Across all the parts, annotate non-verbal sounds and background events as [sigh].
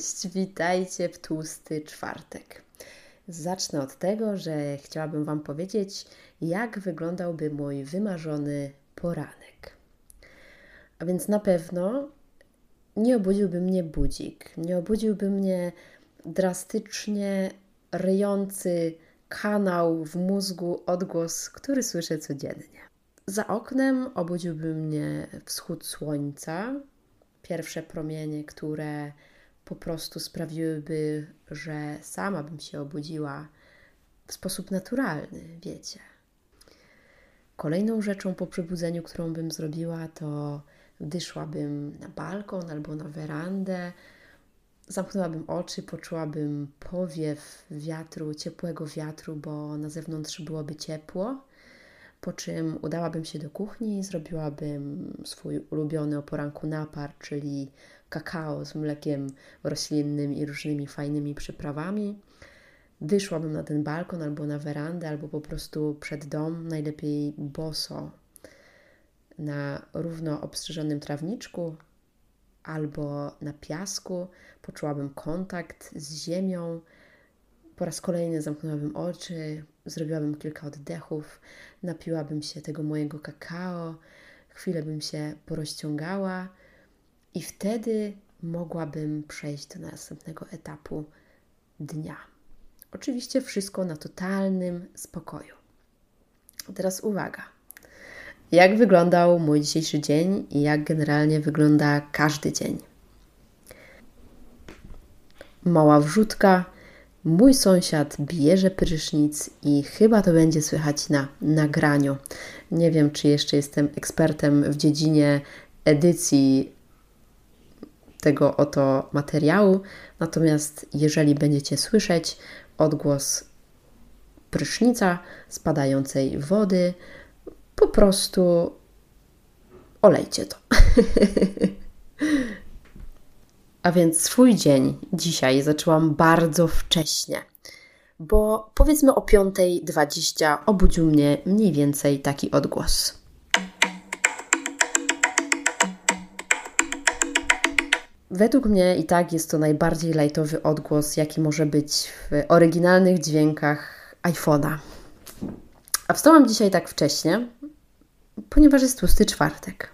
Cześć, witajcie w tłusty czwartek. Zacznę od tego, że chciałabym Wam powiedzieć, jak wyglądałby mój wymarzony poranek. A więc na pewno nie obudziłby mnie budzik, nie obudziłby mnie drastycznie ryjący kanał w mózgu odgłos, który słyszę codziennie. Za oknem obudziłby mnie wschód słońca, pierwsze promienie, które po prostu sprawiłyby, że sama bym się obudziła w sposób naturalny, wiecie. Kolejną rzeczą po przebudzeniu, którą bym zrobiła, to wyszłabym na balkon albo na werandę, zamknęłabym oczy, poczułabym powiew wiatru, ciepłego wiatru, bo na zewnątrz byłoby ciepło. Po czym udałabym się do kuchni zrobiłabym swój ulubiony o poranku napar, czyli kakao z mlekiem roślinnym i różnymi fajnymi przyprawami. Wyszłabym na ten balkon albo na werandę, albo po prostu przed dom, najlepiej boso, na równo obstrzyżonym trawniczku albo na piasku. Poczułabym kontakt z ziemią. Po raz kolejny zamknęłabym oczy, zrobiłabym kilka oddechów, napiłabym się tego mojego kakao, chwilę bym się porozciągała i wtedy mogłabym przejść do następnego etapu dnia. Oczywiście wszystko na totalnym spokoju. Teraz uwaga. Jak wyglądał mój dzisiejszy dzień i jak generalnie wygląda każdy dzień? Mała wrzutka. Mój sąsiad bierze prysznic i chyba to będzie słychać na nagraniu. Nie wiem, czy jeszcze jestem ekspertem w dziedzinie edycji tego oto materiału. Natomiast jeżeli będziecie słyszeć odgłos prysznica, spadającej wody, po prostu olejcie to. [laughs] A więc swój dzień dzisiaj zaczęłam bardzo wcześnie, bo powiedzmy o 5.20 obudził mnie mniej więcej taki odgłos. Według mnie i tak jest to najbardziej lajtowy odgłos, jaki może być w oryginalnych dźwiękach iPhone'a. A wstałam dzisiaj tak wcześnie, ponieważ jest tłusty czwartek.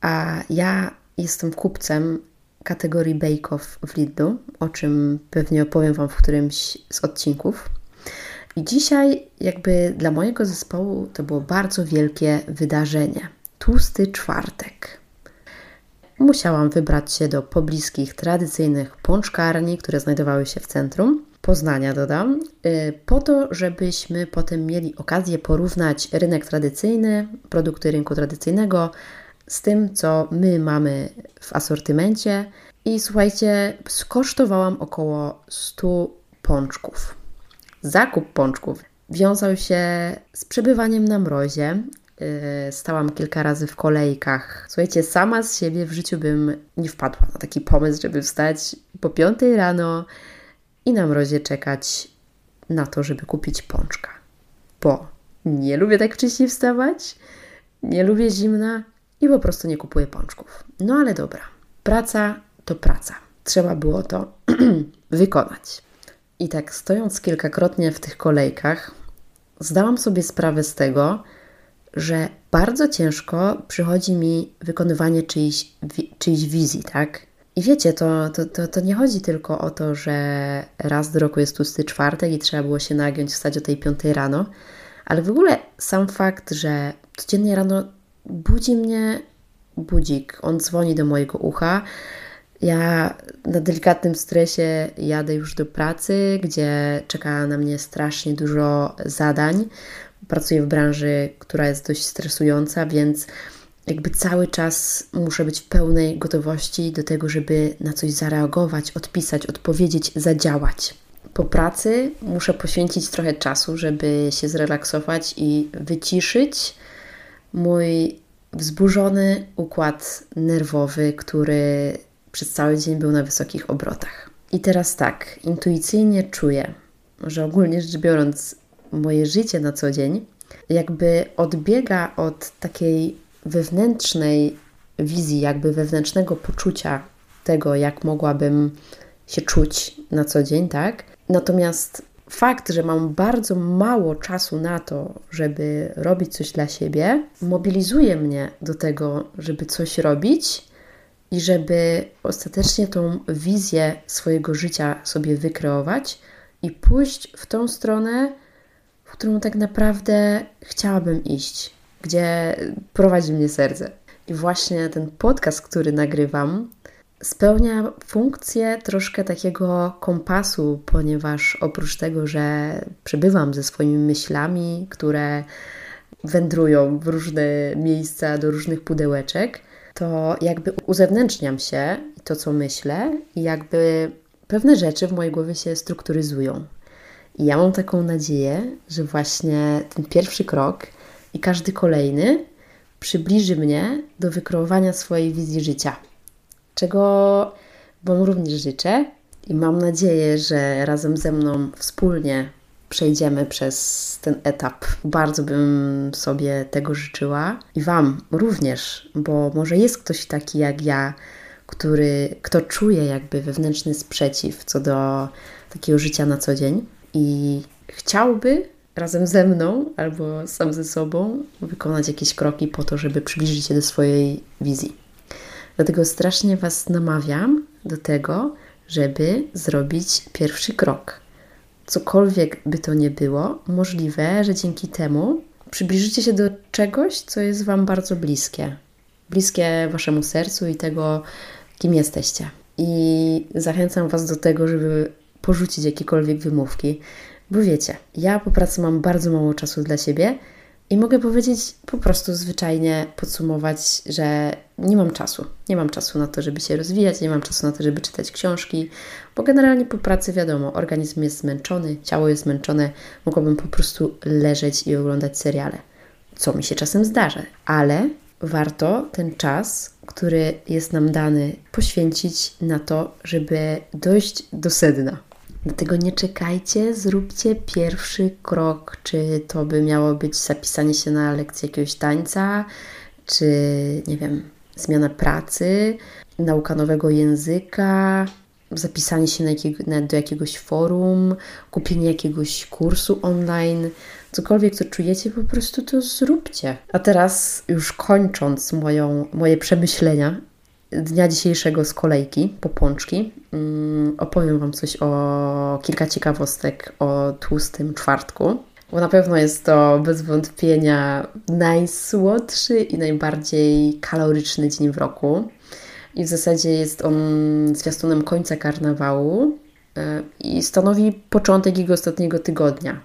A ja jestem kupcem kategorii Bake-Off w Lidlu, o czym pewnie opowiem Wam w którymś z odcinków. I dzisiaj, jakby dla mojego zespołu, to było bardzo wielkie wydarzenie. Tłusty czwartek musiałam wybrać się do pobliskich tradycyjnych pączkarni, które znajdowały się w centrum Poznania, dodam, y, po to, żebyśmy potem mieli okazję porównać rynek tradycyjny, produkty rynku tradycyjnego z tym, co my mamy w asortymencie. I słuchajcie, skosztowałam około 100 pączków. Zakup pączków wiązał się z przebywaniem na mrozie, stałam kilka razy w kolejkach. Słuchajcie, sama z siebie w życiu bym nie wpadła na taki pomysł, żeby wstać po piątej rano i na mrozie czekać na to, żeby kupić pączka. Bo nie lubię tak wcześniej wstawać, nie lubię zimna i po prostu nie kupuję pączków. No ale dobra, praca to praca. Trzeba było to [clears throat] wykonać. I tak stojąc kilkakrotnie w tych kolejkach, zdałam sobie sprawę z tego, że bardzo ciężko przychodzi mi wykonywanie czyjś, czyjś wizji, tak? I wiecie, to, to, to, to nie chodzi tylko o to, że raz do roku jest tłusty czwartek i trzeba było się nagiąć, wstać o tej piątej rano, ale w ogóle sam fakt, że codziennie rano budzi mnie budzik, on dzwoni do mojego ucha. Ja na delikatnym stresie jadę już do pracy, gdzie czeka na mnie strasznie dużo zadań pracuję w branży, która jest dość stresująca, więc jakby cały czas muszę być w pełnej gotowości do tego, żeby na coś zareagować, odpisać, odpowiedzieć, zadziałać. Po pracy muszę poświęcić trochę czasu, żeby się zrelaksować i wyciszyć mój wzburzony układ nerwowy, który przez cały dzień był na wysokich obrotach. I teraz tak, intuicyjnie czuję, że ogólnie rzecz biorąc, moje życie na co dzień jakby odbiega od takiej wewnętrznej wizji, jakby wewnętrznego poczucia tego, jak mogłabym się czuć na co dzień, tak? Natomiast fakt, że mam bardzo mało czasu na to, żeby robić coś dla siebie, mobilizuje mnie do tego, żeby coś robić i żeby ostatecznie tą wizję swojego życia sobie wykreować i pójść w tą stronę, którą tak naprawdę chciałabym iść, gdzie prowadzi mnie serce. I właśnie ten podcast, który nagrywam, spełnia funkcję troszkę takiego kompasu, ponieważ oprócz tego, że przebywam ze swoimi myślami, które wędrują w różne miejsca, do różnych pudełeczek, to jakby uzewnętrzniam się to, co myślę, i jakby pewne rzeczy w mojej głowie się strukturyzują. I ja mam taką nadzieję, że właśnie ten pierwszy krok i każdy kolejny przybliży mnie do wykreowania swojej wizji życia czego Wam również życzę i mam nadzieję, że razem ze mną wspólnie przejdziemy przez ten etap. Bardzo bym sobie tego życzyła i Wam również, bo może jest ktoś taki jak ja, który, kto czuje jakby wewnętrzny sprzeciw co do takiego życia na co dzień i chciałby razem ze mną albo sam ze sobą wykonać jakieś kroki po to, żeby przybliżyć się do swojej wizji. Dlatego strasznie Was namawiam do tego, żeby zrobić pierwszy krok. Cokolwiek by to nie było, możliwe, że dzięki temu przybliżycie się do czegoś, co jest Wam bardzo bliskie. Bliskie Waszemu sercu i tego, kim jesteście. I zachęcam Was do tego, żeby porzucić jakiekolwiek wymówki, bo wiecie, ja po pracy mam bardzo mało czasu dla siebie i mogę powiedzieć po prostu zwyczajnie podsumować, że nie mam czasu. Nie mam czasu na to, żeby się rozwijać, nie mam czasu na to, żeby czytać książki, bo generalnie po pracy wiadomo, organizm jest zmęczony, ciało jest zmęczone, mogłabym po prostu leżeć i oglądać seriale. Co mi się czasem zdarza, ale warto ten czas, który jest nam dany, poświęcić na to, żeby dojść do sedna Dlatego nie czekajcie, zróbcie pierwszy krok. Czy to by miało być zapisanie się na lekcję jakiegoś tańca, czy nie wiem, zmiana pracy, nauka nowego języka, zapisanie się na jakiego, na, do jakiegoś forum, kupienie jakiegoś kursu online, cokolwiek, co czujecie, po prostu to zróbcie. A teraz, już kończąc moją, moje przemyślenia dnia dzisiejszego z kolejki, popączki, mm, opowiem Wam coś o kilka ciekawostek o tłustym czwartku. Bo na pewno jest to bez wątpienia najsłodszy i najbardziej kaloryczny dzień w roku. I w zasadzie jest on zwiastunem końca karnawału e, i stanowi początek jego ostatniego tygodnia.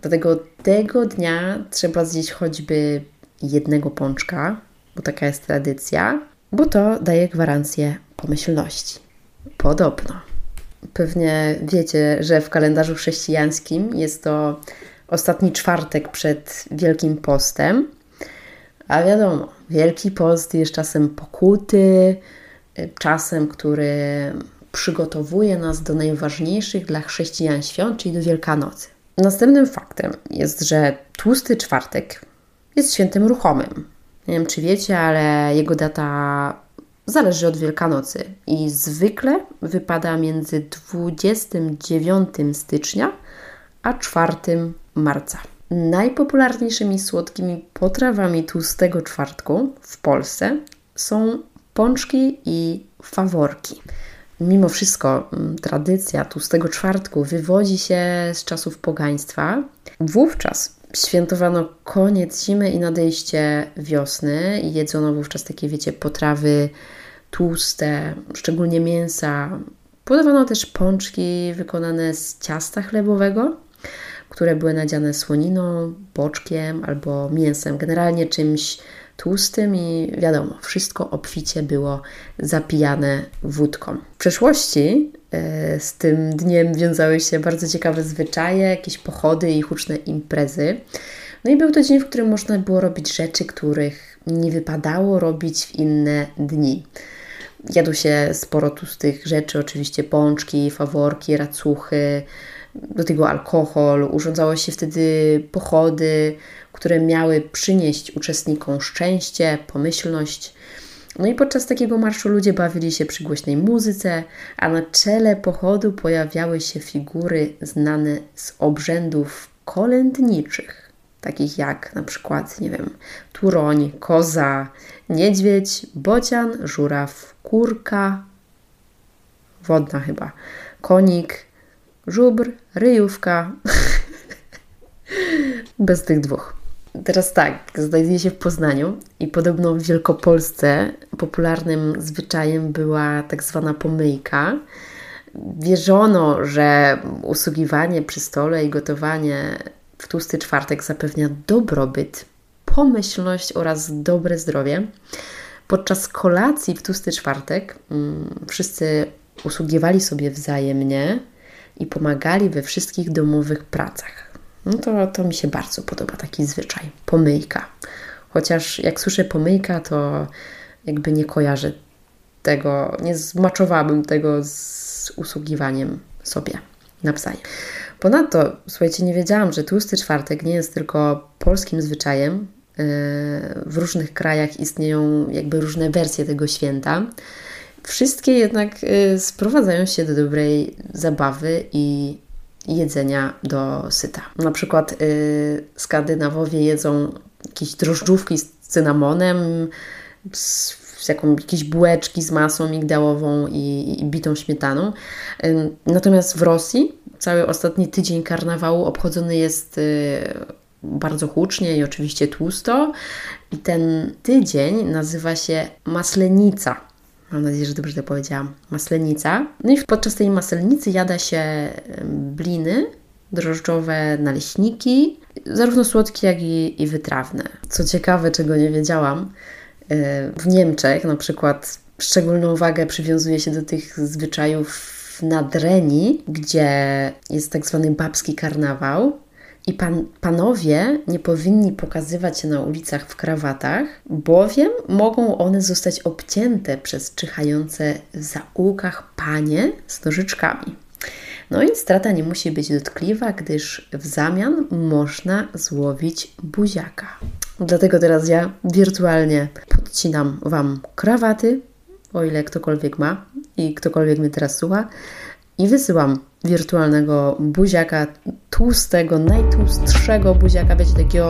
Dlatego tego dnia trzeba zjeść choćby jednego pączka, bo taka jest tradycja, bo to daje gwarancję pomyślności. Podobno. Pewnie wiecie, że w kalendarzu chrześcijańskim jest to ostatni czwartek przed Wielkim Postem. A wiadomo, Wielki Post jest czasem pokuty, czasem, który przygotowuje nas do najważniejszych dla chrześcijan świąt, czyli do Wielkanocy. Następnym faktem jest, że tłusty czwartek jest świętem ruchomym. Nie wiem, czy wiecie, ale jego data zależy od Wielkanocy i zwykle wypada między 29 stycznia a 4 marca. Najpopularniejszymi słodkimi potrawami tłustego czwartku w Polsce są pączki i faworki. Mimo wszystko mm, tradycja tłustego czwartku wywodzi się z czasów pogaństwa. Wówczas świętowano koniec zimy i nadejście wiosny jedzono wówczas takie, wiecie, potrawy tłuste, szczególnie mięsa. Podawano też pączki wykonane z ciasta chlebowego, które były nadziane słoniną, boczkiem albo mięsem, generalnie czymś tłustym i wiadomo, wszystko obficie było zapijane wódką. W przeszłości e, z tym dniem wiązały się bardzo ciekawe zwyczaje, jakieś pochody i huczne imprezy. No i był to dzień, w którym można było robić rzeczy, których nie wypadało robić w inne dni. Jadło się sporo tłustych rzeczy, oczywiście pączki, faworki, racuchy, do tego alkohol. Urządzało się wtedy pochody, które miały przynieść uczestnikom szczęście, pomyślność. No i podczas takiego marszu ludzie bawili się przy głośnej muzyce, a na czele pochodu pojawiały się figury znane z obrzędów kolędniczych, takich jak na przykład, nie wiem, turoń, koza, niedźwiedź, bocian, żuraw, kurka, wodna chyba, konik, żubr, ryjówka. [laughs] Bez tych dwóch. Teraz tak, znajduje się w Poznaniu i podobno w Wielkopolsce popularnym zwyczajem była tak zwana pomyjka. Wierzono, że usługiwanie przy stole i gotowanie w tłusty czwartek zapewnia dobrobyt, pomyślność oraz dobre zdrowie. Podczas kolacji w tłusty czwartek mm, wszyscy usługiwali sobie wzajemnie i pomagali we wszystkich domowych pracach. No to, to mi się bardzo podoba taki zwyczaj. Pomyjka. Chociaż jak słyszę pomyjka, to jakby nie kojarzę tego, nie zmaczowałabym tego z usługiwaniem sobie nawzajem. Ponadto, słuchajcie, nie wiedziałam, że tłusty czwartek nie jest tylko polskim zwyczajem. E, w różnych krajach istnieją jakby różne wersje tego święta. Wszystkie jednak e, sprowadzają się do dobrej zabawy i jedzenia do syta. Na przykład yy, Skandynawowie jedzą jakieś drożdżówki z cynamonem, z, z jaką, jakieś bułeczki z masą migdałową i, i bitą śmietaną. Yy, natomiast w Rosji cały ostatni tydzień karnawału obchodzony jest yy, bardzo hucznie i oczywiście tłusto. I ten tydzień nazywa się Maslenica. Mam nadzieję, że dobrze to powiedziałam. Maslenica. No i podczas tej maselnicy jada się bliny drożdżowe, naleśniki, zarówno słodkie, jak i, i wytrawne. Co ciekawe, czego nie wiedziałam, e, w Niemczech na przykład szczególną wagę przywiązuje się do tych zwyczajów na Dreni, gdzie jest tak zwany babski karnawał, i pan, panowie nie powinni pokazywać się na ulicach w krawatach, bowiem mogą one zostać obcięte przez czyhające w zaułkach panie z nożyczkami. No i strata nie musi być dotkliwa, gdyż w zamian można złowić buziaka. Dlatego teraz ja wirtualnie podcinam Wam krawaty, o ile ktokolwiek ma i ktokolwiek mnie teraz słucha, i wysyłam wirtualnego buziaka, tłustego, najtłustszego buziaka, wiecie, takiego...